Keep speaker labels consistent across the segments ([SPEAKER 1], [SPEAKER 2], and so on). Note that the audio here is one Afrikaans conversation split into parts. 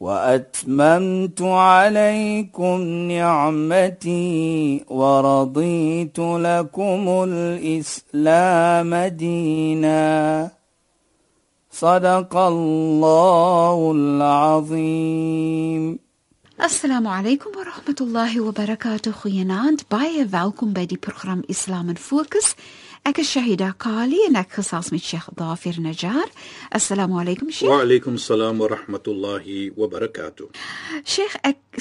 [SPEAKER 1] وأتممت عليكم نعمتي ورضيت لكم الإسلام دينا. صدق الله العظيم.
[SPEAKER 2] السلام عليكم ورحمة الله وبركاته. خيانات باي فالكم بدي برنامج إسلام فوكس Ek is Shahida Kali en ek gesels met Sheikh Dafir Najjar. Assalamu alaykum Sheikh.
[SPEAKER 3] Wa alaykum salaam wa rahmatullahi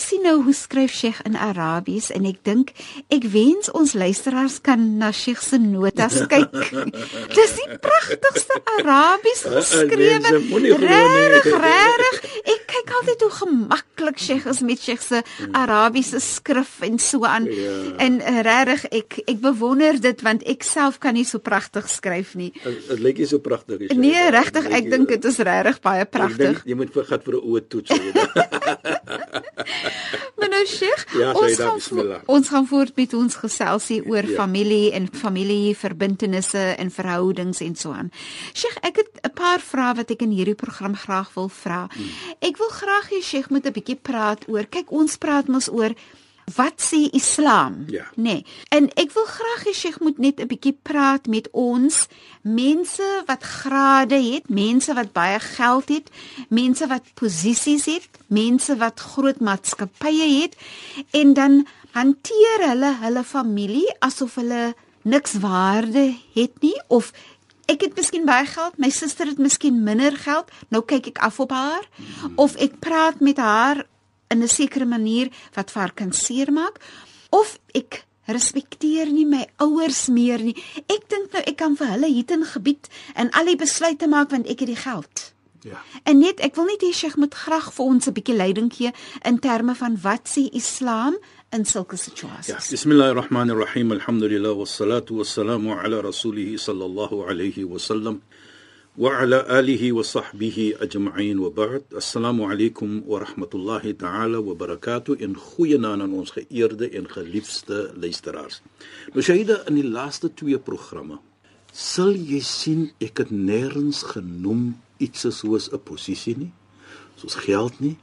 [SPEAKER 2] sien nou hoe skryf Sheikh in Arabies en ek dink ek wens ons luisteraars kan na Sheikh se notas kyk. Dis die pragtigste Arabies geskrewe. Regtig, regtig. Ek kyk altyd hoe gemaklik Sheikh is met Sheikh se Arabiese skrif en so aan.
[SPEAKER 3] Ja.
[SPEAKER 2] En uh, regtig ek ek bewonder dit want ek self kan nie so pragtig skryf nie.
[SPEAKER 3] Dit lyk nie so pragtig nie.
[SPEAKER 2] Nee, regtig, ek dink dit is regtig baie pragtig.
[SPEAKER 3] jy moet vergat vir 'n oë toets.
[SPEAKER 2] Maar nou Sheikh,
[SPEAKER 3] Ja,
[SPEAKER 2] ons gaan
[SPEAKER 3] bismillah.
[SPEAKER 2] ons gaan voort met ons geselsie oor
[SPEAKER 3] Ja.
[SPEAKER 2] familie en familieverbintenisse en verhoudings en so aan. Sheikh, ek het 'n paar vrae wat ek in hierdie program graag wil vra.
[SPEAKER 3] Hmm.
[SPEAKER 2] Ek wil graag hê Sheikh moet 'n bietjie praat oor. Kyk, ons praat mos oor Wat sê Islam?
[SPEAKER 3] Ja.
[SPEAKER 2] Nê. Nee. En ek wil graag hê Sheikh moet net 'n bietjie praat met ons mense wat grade het, mense wat baie geld het, mense wat posisies het, mense wat groot maatskappye het en dan hanteer hulle hulle familie asof hulle niks waarde het nie of Ek het miskien baie geld, my suster het miskien minder geld. Nou kyk ek af op haar of ek praat met haar in 'n sekere manier wat vir haar kan seermaak of ek respekteer nie my ouers meer nie. Ek dink nou ek kan vir hulle hier in gebied en al die besluite maak want ek het die geld.
[SPEAKER 3] Ja.
[SPEAKER 2] En net ek wil net hê Sheikh moet graag vir ons 'n bietjie leiding gee in terme van wat sê Islam in sulke
[SPEAKER 3] Ja,
[SPEAKER 2] situasies.
[SPEAKER 3] bismillahirrahmanirrahim. Alhamdulillah wassalatu wassalamu ala rasulih sallallahu alayhi wa ajma'in wa ba'd. Assalamu alaykum wa rahmatullahi ta'ala wa barakatuh. In goeie naam aan ons geëerde en geliefde luisteraars. Shaida in die laaste twee programme sal jy sien ek het nêrens genoem iets soos 'n posisie nie, soos geld nie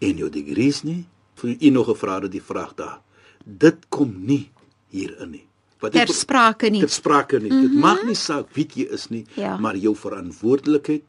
[SPEAKER 3] en jou degrees nie. Vir u nog gevra het die vraag daar. Dit kom nie hierin nie. Wat
[SPEAKER 2] Ter sprake nie.
[SPEAKER 3] Ter sprake nie. Mm -hmm. Dit maak nie saak wie jy is nie,
[SPEAKER 2] Ja.
[SPEAKER 3] maar jou verantwoordelikheid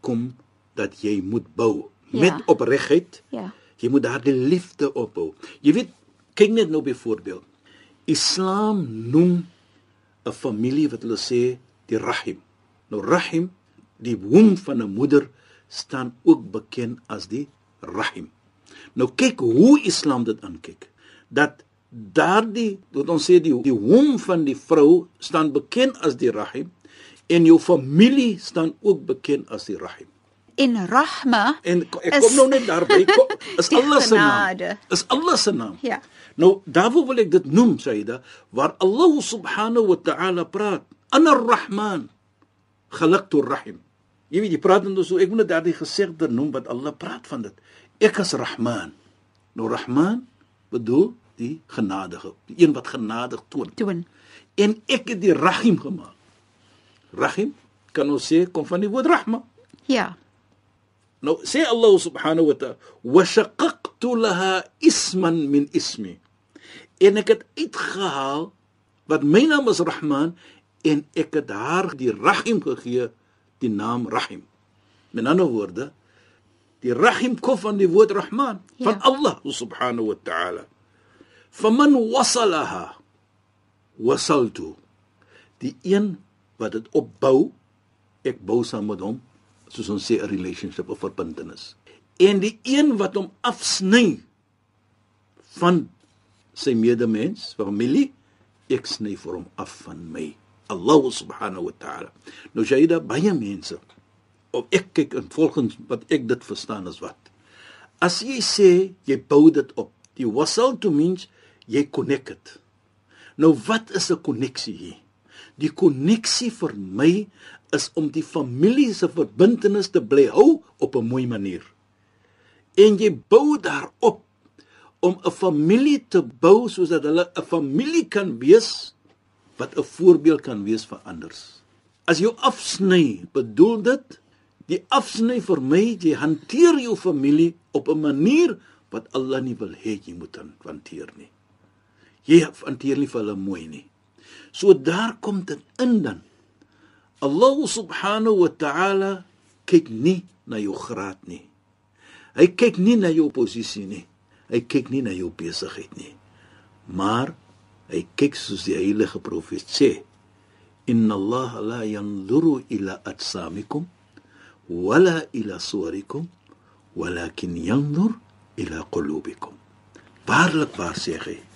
[SPEAKER 3] kom dat jy moet bou
[SPEAKER 2] Ja.
[SPEAKER 3] met opregtheid.
[SPEAKER 2] Ja.
[SPEAKER 3] Jy moet daardie liefde opbou. Jy weet, kyk net nou byvoorbeeld. Islam noem 'n familie wat hulle sê die rahim. Nou rahim, die womb van 'n moeder staan ook bekend as die rahim. Nou kyk hoe Islam dit aankyk. Dat daardie wat ons sê die die womb van die vrou staan bekend as die rahim en jou familie staan ook bekend as die rahim.
[SPEAKER 2] En rahma
[SPEAKER 3] En ek
[SPEAKER 2] is-
[SPEAKER 3] kom nou net daarby. Kom, is Allah se naam. Is Allah se naam.
[SPEAKER 2] Ja.
[SPEAKER 3] Nou daarvoor wil ek dit noem Saida waar Allah subhanahu wa ta'ala praat. Ana ar-Rahman khalaqtu ar-Rahim. Jy weet jy praat dan so ek moet net daardie gesegde noem wat Allah praat van dit. Ek is Rahman. Nou Rahman bedoel die genadige, die een wat genadig toon.
[SPEAKER 2] doen.
[SPEAKER 3] En ek het die Rahim gemaak. Rahim kan ons sê kom van die woord rahma.
[SPEAKER 2] Ja.
[SPEAKER 3] Nou sê Allah subhanahu wa ta'ala wa shaqaqtu laha isman min ismi. En ek het uitgehaal wat my naam is Rahman en ek het haar die Rahim gegee die naam Rahim. Met ander woorde die Rahim kom van die woord Rahman
[SPEAKER 2] Ja.
[SPEAKER 3] van Allah subhanahu wa ta'ala. Faman wasalaha wasaltu. Die een wat dit opbou ek bou saam met hom soos ons sê 'n relationship of verbintenis. En die een wat hom afsny van sy medemens familie ek sny vir hom af van my. Allah subhanahu wa ta'ala. Nou Jaida baie mense of ek kyk en volgens wat ek dit verstaan is wat. As jy sê jy bou dit op Die wasaltu means jy connect it. Nou wat is 'n koneksie hier? Die koneksie vir my is om die familie se verbintenis te bly hou op 'n mooi manier. En jy bou daarop om 'n familie te bou sodat hulle 'n familie kan wees wat 'n voorbeeld kan wees vir anders. As jy afsny, bedoel dit die afsny vir my jy hanteer jou familie op 'n manier wat Allah nie wil hê jy moet hanteer nie. Jy hanteer nie vir hulle mooi nie. So daar kom dit in dan. Allah subhanahu wa ta'ala kyk nie na jou graad nie. Hy kyk nie na jou posisie nie. Hy kyk nie na jou besigheid nie. Maar hy kyk soos die heilige profeet sê: "Inna Allah la yanzuru ila atsamikum wala ila suwarikum, walakin yanzur ila qulubikum." Waarlik waar sê hy?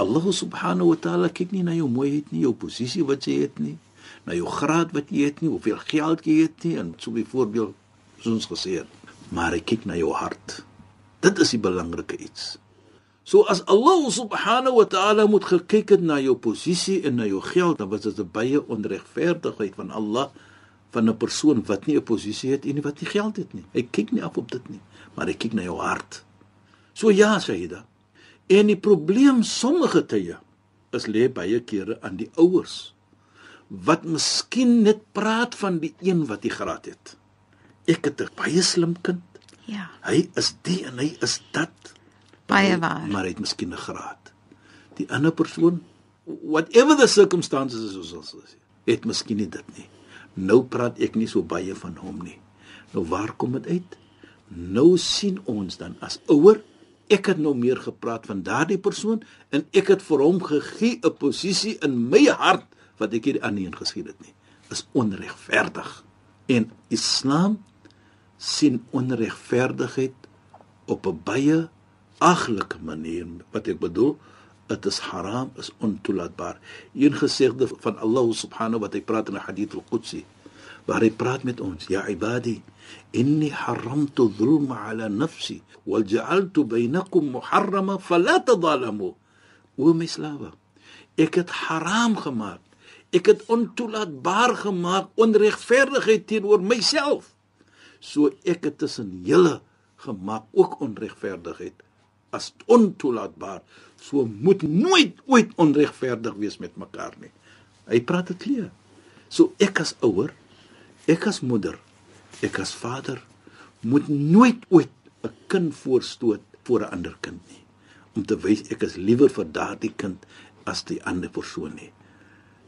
[SPEAKER 3] Allah subhanahu wa ta'ala kyk nie na jou mooiheid nie, jou posisie wat jy het nie, na jou graad wat jy het nie, hoeveel geld jy het nie en so byvoorbeeld soos gesê het, maar hy kyk na jou hart. Dit is die belangrike iets. So as Allah subhanahu wa ta'ala moet gekyk het na jou posisie en na jou geld, dan was dit 'n baie onregverdigheid van Allah van 'n persoon wat nie 'n posisie het en wat nie geld het nie. Hy kyk nie af op dit nie, maar hy kyk na jou hart. So ja, Sayyida. En die probleem sommige tye is lê baie kere aan die ouers wat miskien net praat van die een wat die graad het. Ek het 'n baie slim kind.
[SPEAKER 2] Ja.
[SPEAKER 3] Hy is die en hy is dat.
[SPEAKER 2] Baie waar.
[SPEAKER 3] Maar hy het miskien 'n graad. Die ander persoon whatever the circumstances is ons sê, het miskien nie dit nie. Nou praat ek nie so baie van hom nie. Nou waar kom dit uit? Nou sien ons dan as ouer ek het nou meer gepraat van daardie persoon en ek het vir hom gegee 'n posisie in my hart wat ek hier aan nie gesien het nie. Is onregverdig. En Islam sien onregverdigheid op 'n baie aglike manier. Wat ek bedoel, dit is haram, is ontoelaatbaar. Een gesegde van Allah subhanahu wat hy praat in 'n hadith al-Qudsi waar hy praat met ons, ja ibadi, haramtu dhulma ala nafsi wal ja'altu bainakum muharrama fala tadhalamu. O my slawe, ek het haram gemaak. Ek het ontoelaatbaar gemaak onregverdigheid teenoor myself. So ek het tussen julle gemaak ook onregverdigheid as ontoelaatbaar. So moet nooit ooit onregverdig wees met mekaar nie. Hy praat dit klaar. So ek as ouer, ek as moeder, ek as vader moet nooit ooit 'n kind voorstoot voor 'n ander kind nie om te wys ek is liewer vir daardie kind as die ander persoon nie.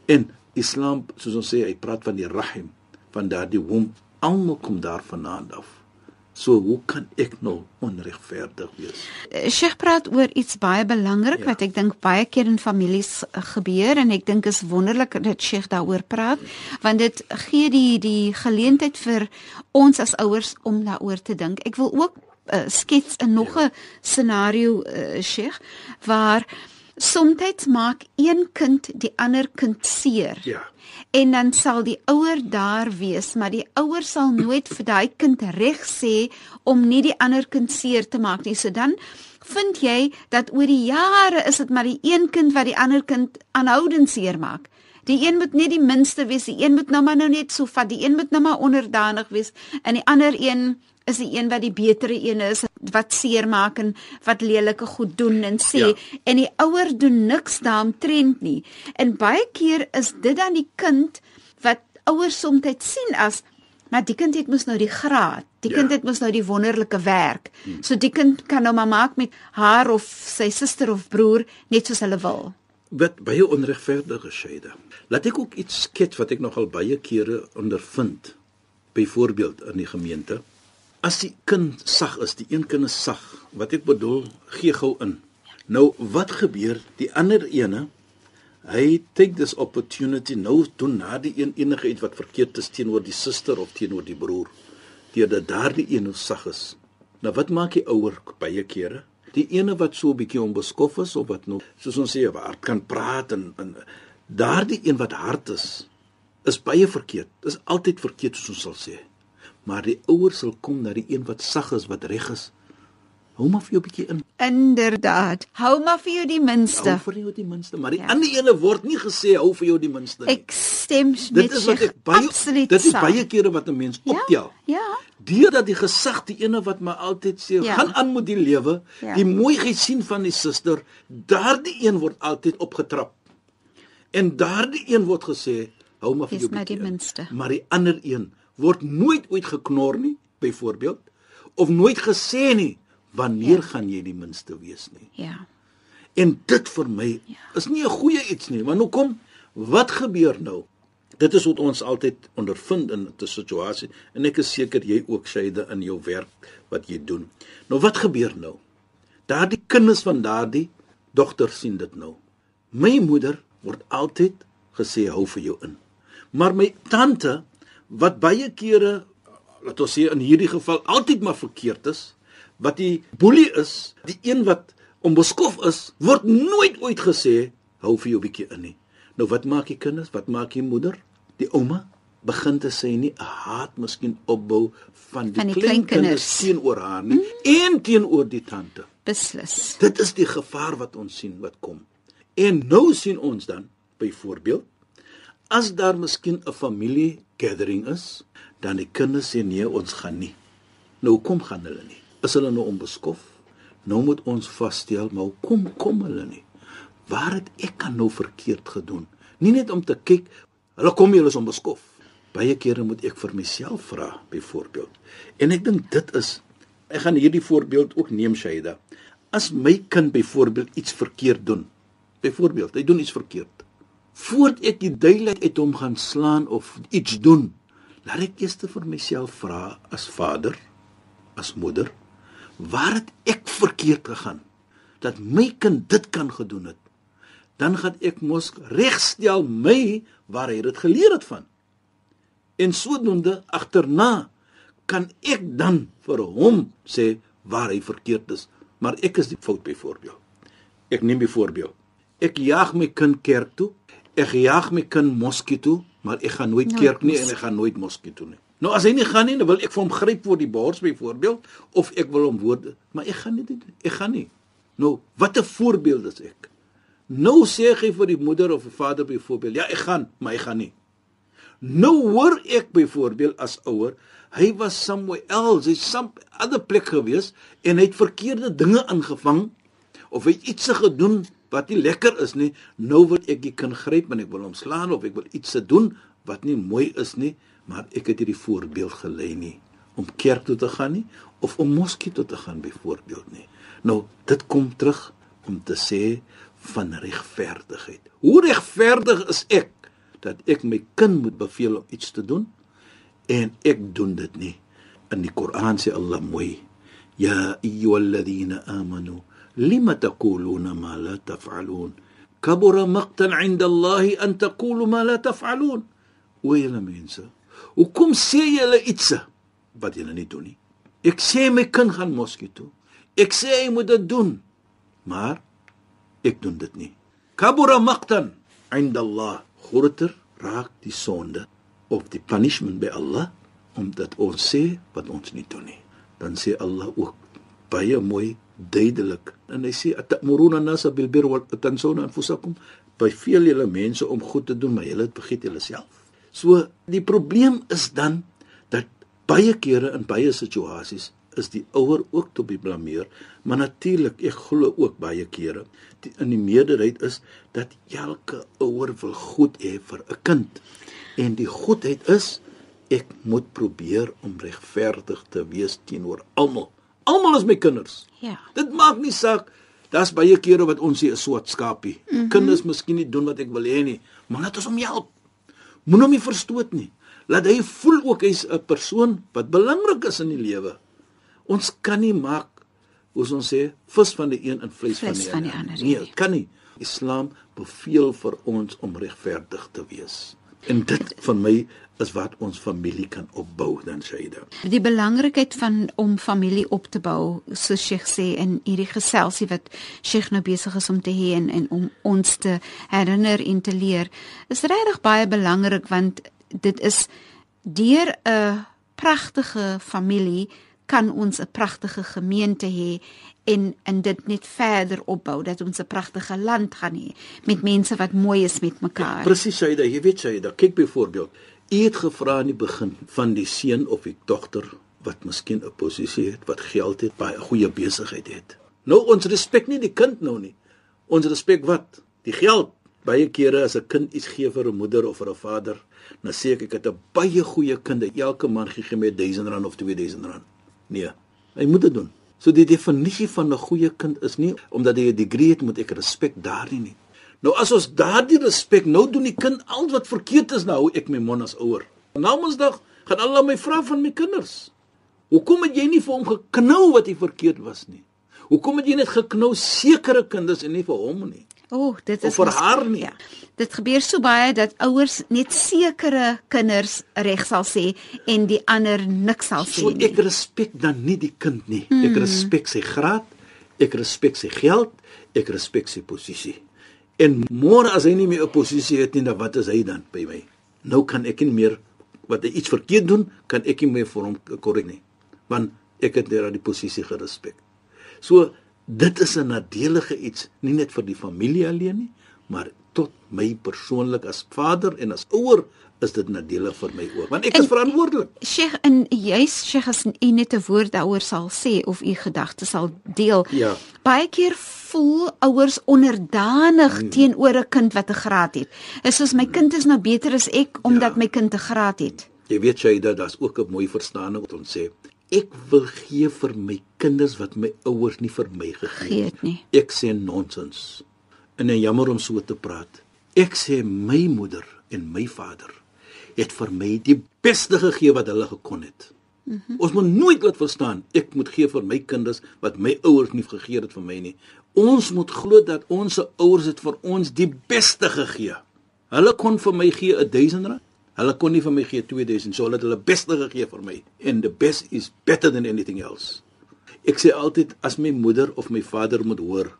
[SPEAKER 3] En Islam, soos ons sê, hy praat van die rahim, van daardie womb, almal kom daarvandaan af. So hoe kan ek nou onregverdig wees?
[SPEAKER 2] Sheikh praat oor iets baie belangrik
[SPEAKER 3] Ja.
[SPEAKER 2] ja. wat ek dink baie keer in families uh, gebeur en ek dink is wonderlik dat Sheikh daaroor praat want dit gee die die geleentheid vir ons as ouers om daaroor te dink. Ek wil ook uh, skets 'n nog 'n scenario uh, Sheikh waar soms maak een kind die ander kind seer.
[SPEAKER 3] Ja.
[SPEAKER 2] En dan sal die ouer daar wees, maar die ouer sal nooit vir daai kind reg sê om nie die ander kind seer te maak nie. So dan vind jy dat oor die jare is dit maar die een kind wat die ander kind aanhoudend seer maak. Die een moet net die minste wees, die een moet nou maar nou net so vat, die een moet nou maar onderdanig wees en die ander een is die een wat die betere een is wat seer maak en wat lelike goed doen en sê
[SPEAKER 3] Ja.
[SPEAKER 2] en die ouer doen niks daaromtrent nie. En baie keer is dit dan die kind wat ouers soms sien as maar die kind het mos nou die graad. Die
[SPEAKER 3] Ja.
[SPEAKER 2] kind het mos nou die wonderlike werk. So die kind kan nou maar maak met haar of sy suster of broer net soos hulle wil.
[SPEAKER 3] Wat baie onregverdige skeide. Laat ek ook iets skets wat ek nogal baie kere ondervind. Byvoorbeeld in die gemeente. As die kind sag is, die een kind is sag, wat ek bedoel, gee gou in. Nou wat gebeur? Die ander ene hy take this opportunity nou doen na die een enige iets wat verkeerd is teenoor die suster of teenoor die broer. Deur dat daardie een nou sag is. Nou wat maak die ouer baie kere? Die ene wat so 'n bietjie onbeskof is of wat nou soos ons sê wat kan praat en, en daardie een wat hard is is baie verkeerd. Dis altyd verkeerd soos ons sal sê. Maar die ouers sal kom na die een wat sag is, wat reg is Hou maar vir jou bietjie in.
[SPEAKER 2] Inderdaad. Hou maar vir jou die minste.
[SPEAKER 3] Hou vir jou die minste, maar die
[SPEAKER 2] Ja.
[SPEAKER 3] ja. ander ene word nie gesê hou vir jou die minste nie.
[SPEAKER 2] Ek stem
[SPEAKER 3] dit
[SPEAKER 2] met
[SPEAKER 3] is wat ek baie dit is
[SPEAKER 2] saam.
[SPEAKER 3] baie kere wat 'n mens optel.
[SPEAKER 2] Ja. ja.
[SPEAKER 3] Deurdat die gesag die ene wat my altyd sê,
[SPEAKER 2] Ja.
[SPEAKER 3] ja. gaan aan met die lewe,
[SPEAKER 2] Ja.
[SPEAKER 3] ja. die mooiheid sien van die suster, daardie een word altyd opgetrap. En daardie een word gesê, hou maar vir
[SPEAKER 2] Wees
[SPEAKER 3] jou
[SPEAKER 2] maar die
[SPEAKER 3] bietjie in.
[SPEAKER 2] minste.
[SPEAKER 3] Maar die ander een word nooit ooit geknor nie, byvoorbeeld, of nooit gesê nie, wanneer ja. gaan jy die minste wees nie?
[SPEAKER 2] Ja.
[SPEAKER 3] En dit vir my ja. is nie 'n goeie iets nie, want hoekom? Wat gebeur nou? Dit is wat ons altyd ondervind in 'n situasie en ek is seker jy ook Shaida in jou werk wat jy doen. Nou wat gebeur nou? Daardie kinders van daardie dogter sien dit nou. My moeder word altyd gesê hou vir jou in. Maar my tante wat baie kere laat ons sê in hierdie geval altyd maar verkeerd is, wat die boelie is, die een wat onbeskof is, word nooit ooit gesê hou vir jou bietjie in nie. Nou wat maak die kinders? Wat maak die moeder? Die ouma begin te sê nie 'n haat miskien opbou van die,
[SPEAKER 2] Van die
[SPEAKER 3] klein kinders teenoor haar nie mm. en teenoor die tante.
[SPEAKER 2] Beslis.
[SPEAKER 3] Dit is die gevaar wat ons sien wat kom. En nou sien ons dan byvoorbeeld as daar miskien 'n familie gathering is, dan die kinders sê nee, ons gaan nie. Nou kom gaan hulle nie. Is hulle nou onbeskof? Nou moet ons vasstel, maar kom kom hulle nie. Waar het ek kan nou verkeerd gedoen? Nie net om te kyk, hulle kom hier is onbeskof. Baie kere moet ek vir myself vra, byvoorbeeld. En ek dink dit is ek gaan hierdie voorbeeld ook neem Shaida. As my kind byvoorbeeld iets verkeerd doen, byvoorbeeld, hy doen iets verkeerd. Voordat ek die duidelikheid uit hom gaan slaan of iets doen, laat ek eers vir myself vra as vader, as moeder, waar het ek verkeerd gegaan dat my kind dit kan gedoen het? Dan gaan ek mos regstel my waar hy dit geleer het van. En sodoende agterna kan ek dan vir hom sê waar hy verkeerd is, maar ek is die fout byvoorbeeld. Ek neem byvoorbeeld. Ek jaag my kind kerk toe. Ek jaag my kind moskee toe, maar ek gaan nooit kerk nie en ek gaan nooit moskee toe nie. Nou as hy nie gaan nie, dan wil ek vir hom gryp voor die bors byvoorbeeld of ek wil hom woorde, maar ek gaan nie dit ek gaan nie. Nou, wat 'n voorbeeld is ek. Nou sê hy vir die moeder of die vader byvoorbeeld, ja, ek gaan, maar ek gaan nie. Nou hoor ek byvoorbeeld as ouer, hy was somewhere else, hy's some ander plek gewees en hy het verkeerde dinge aangevang of hy iets gedoen wat nie lekker is nie. Nou wil ek die kind gryp en ek wil hom slaan of ek wil iets se doen wat nie mooi is nie, maar ek het hierdie voorbeeld gelei nie om kerk toe te gaan nie of om moskee toe te gaan byvoorbeeld nie. Nou, dit kom terug om te sê van regverdigheid. Hoe regverdig is ek dat ek my kind moet beveel om iets te doen en ek doen dit nie. In die Koran sê Allah mooi: "Ya ayyuhalladhina amanu taquluna ma la taf'alun? Kabura maqtan 'inda Allah an taqulu ma la taf'alun." O julle mense, hoekom sê julle iets wat julle nie doen nie? Ek sê my kind gaan moskee toe. Ek sê hy moet dit doen. Maar ek doen dit nie. Kabura maqtan 'inda Allah. Groter raak die sonde of die punishment by Allah omdat ons sê wat ons nie doen nie. Dan sê Allah ook baie mooi duidelik en hy sê atamuruna nasa bil bir wa tansuna anfusakum beveel julle mense om goed te doen maar julle vergeet julle self. So die probleem is dan dat baie kere in baie situasies is die ouer ook tot die blameer, maar natuurlik ek glo ook baie kere die, in die meerderheid is dat elke ouer wil goed hê vir 'n kind. En die goedheid is ek moet probeer om regverdig te wees teenoor almal. Almal is my kinders.
[SPEAKER 2] Ja.
[SPEAKER 3] Dit maak nie saak. Daar's baie kere wat ons sê 'n swart skapie. Mm -hmm. Kinders miskien nie doen wat ek wil hê nie, maar laat ons hom help. Moenie hom nie verstoot nie. Laat hy voel ook hy's 'n persoon wat belangrik is in die lewe. Ons kan nie maak hoe ons sê vis van die een en Vleis die
[SPEAKER 2] van die
[SPEAKER 3] ander.
[SPEAKER 2] ander,
[SPEAKER 3] Nee,
[SPEAKER 2] nee.
[SPEAKER 3] kan nie. Islam beveel vir ons om regverdig te wees. En dit vir my is wat ons familie kan opbou dan Shaida.
[SPEAKER 2] Die belangrikheid van om familie op te bou, soos Sheikh sê in hierdie geselsie wat Sheikh nou besig is om te hê en, en om ons te herinner en te leer, is regtig baie belangrik want dit is deur 'n pragtige familie kan ons 'n pragtige gemeente hê en en dit net verder opbou dat ons 'n pragtige land gaan hê met mense wat mooi is met mekaar.
[SPEAKER 3] Ja, Presies, Shaida, jy weet Shaida, kyk byvoorbeeld, u het gevra in die begin van die seun of die dogter wat miskien 'n posisie het, wat geld het, baie goeie besigheid het. Nou ons respek nie die kind nou nie. Ons respek wat? Die geld. Baie kere as 'n kind iets gee vir 'n moeder of vir 'n vader, dan sê ek ek het 'n baie goeie kind. Elke maand gee hy my 1000 rand of 2000 rand. Nee, hy moet dit doen. So die definisie van 'n goeie kind is nie omdat hy 'n degree het moet ek respek daardie nie. Nou as ons daardie respek nou doen die kind al wat verkeerd is nou ek my mond as ouer. Nou Mondsdag gaan almal my vra van my kinders. Hoekom het jy nie vir hom geknou wat hy verkeerd was nie? Hoekom het jy net geknou sekere kinders en nie vir hom nie?
[SPEAKER 2] O, oh, dit is
[SPEAKER 3] vir haar nie.
[SPEAKER 2] Ja. Dit gebeur so baie dat ouers net sekere kinders reg sal sê en die ander niks sal sê
[SPEAKER 3] So
[SPEAKER 2] nie.
[SPEAKER 3] ek respek dan nie die kind nie. Ek respek sy graad, ek respek sy geld, ek respek sy posisie. En môre as hy nie meer 'n posisie het nie, dan wat is hy dan by my? Nou kan ek nie meer wat hy iets verkeerd doen, kan ek nie meer vir hom korrek nie. Want ek het net die posisie gerespek. So dit is 'n nadelige iets, nie net vir die familie alleen nie, maar tot my persoonlik as vader en as ouer is dit nadelig vir my ook, want ek
[SPEAKER 2] En-
[SPEAKER 3] is verantwoordelik.
[SPEAKER 2] Sheikh en juis Sheikh as u net 'n woord daaroor sal sê of u gedagtes sal deel.
[SPEAKER 3] Ja.
[SPEAKER 2] Baie keer voel ouers onderdanig
[SPEAKER 3] Hmm.
[SPEAKER 2] teenoor 'n kind wat 'n graad het. Is soos my kind is nou beter as ek omdat
[SPEAKER 3] Ja.
[SPEAKER 2] my kind 'n graad het.
[SPEAKER 3] Jy weet jy dat daar's ook 'n mooi verstaaning wat ons sê. Ek wil gee vir my kinders wat my ouers nie vir my gegee
[SPEAKER 2] Gee
[SPEAKER 3] het.
[SPEAKER 2] nie.
[SPEAKER 3] Ek sê nonsens. En en jammer om so te praat. Ek sê my moeder en my vader het vir my die beste gegee wat hulle gekon het. Mm -hmm. Ons moet nooit laat verstaan ek moet gee vir my kinders wat my ouers nie gegee het vir my nie. Ons moet glo dat ons ouers het vir ons die beste gegee. Hulle kon vir my gee 1000 rand. Hulle kon nie vir my gee 2000, so hulle het hulle beste gegee vir my. And the best is better than anything else. Ek sê altyd as my moeder of my vader moet hoor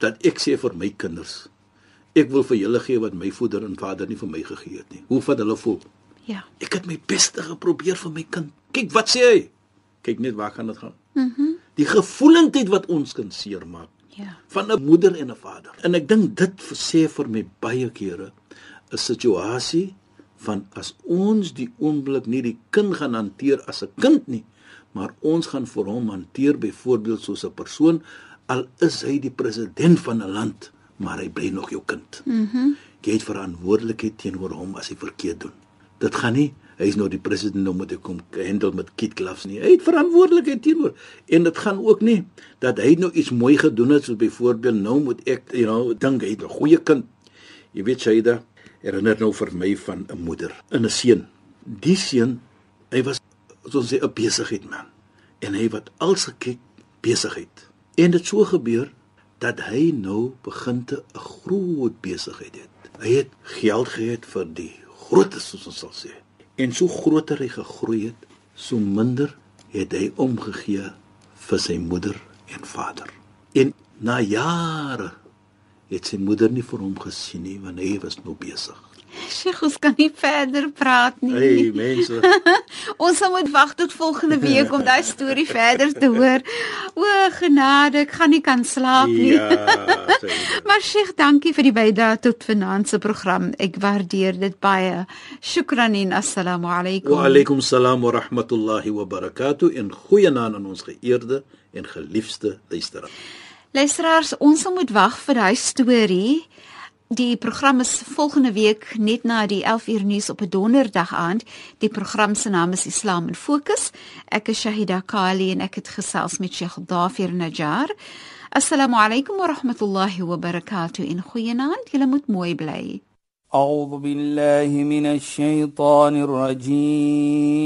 [SPEAKER 3] dat ek sê vir my kinders, ek wil vir julle gee wat my moeder en vader nie vir my gegee het nie. Hoe vat hulle voel?
[SPEAKER 2] Ja.
[SPEAKER 3] Ek het my beste geprobeer vir my kind. Kyk wat sê hy. Kyk net waar gaan dit gaan. Mhm. Mm die gevoelendheid wat ons kan seermaak
[SPEAKER 2] Ja.
[SPEAKER 3] van 'n moeder en 'n vader. En ek dink dit sê vir my baie kere 'n situasie van as ons die oomblik nie die kind gaan hanteer as 'n kind nie, maar ons gaan vir hom hanteer byvoorbeeld soos 'n persoon al is hy die president van 'n land, maar hy bly nog jou kind. Mhm. Mm jy het verantwoordelikheid teenoor hom as hy verkeerd doen. Dit gaan nie hy is nou die president nou moet hy kom handle met kid gloves nie. Hy het verantwoordelikheid teenoor en dit gaan ook nie dat hy nou iets mooi gedoen het soos byvoorbeeld nou moet ek you know dink hy het 'n goeie kind. Jy weet Shaida herinner nou vir my van 'n moeder en 'n seun. Die seun hy was soos 'n besigheid man en hy wat als gekyk besigheid. En dit so gebeur dat hy nou begin te 'n groot besigheid het. Hy het geld gehad vir die grootes soos ons sal sê. En so groter hy gegroei het, so minder het hy omgegee vir sy moeder en vader. En na jare het sy moeder nie vir hom gesien nie want hy was nou besig.
[SPEAKER 2] Sheikh, ons kan nie verder praat nie.
[SPEAKER 3] Hey mense,
[SPEAKER 2] Ons sal moet wag tot volgende week om daai storie verder te hoor. O, genade, ek gaan nie kan slaap nie.
[SPEAKER 3] ja.
[SPEAKER 2] Maar Sheikh, dankie vir die bydrae tot vanaand se program. Ek waardeer dit baie. Shukran en assalamu alaykum.
[SPEAKER 3] Wa alaykum salaam wa rahmatullahi wa barakatuh en goeienaand aan ons geëerde en geliefde luisteraars.
[SPEAKER 2] Luisteraars, ons sal moet wag vir daai storie. Die program is volgende week net na die 11 uur nuus op 'n donderdag aand. Die program se naam is Islam in Fokus. Ek is Shahida Kali en ek het gesels met Sheikh Dafir Najjar. Assalamu alaykum wa rahmatullahi wa barakatuh. In goeienaand. Julle moet mooi bly.
[SPEAKER 1] أعوذ بالله من الشيطان الرجيم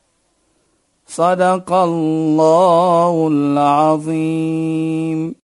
[SPEAKER 1] صدق الله العظيم.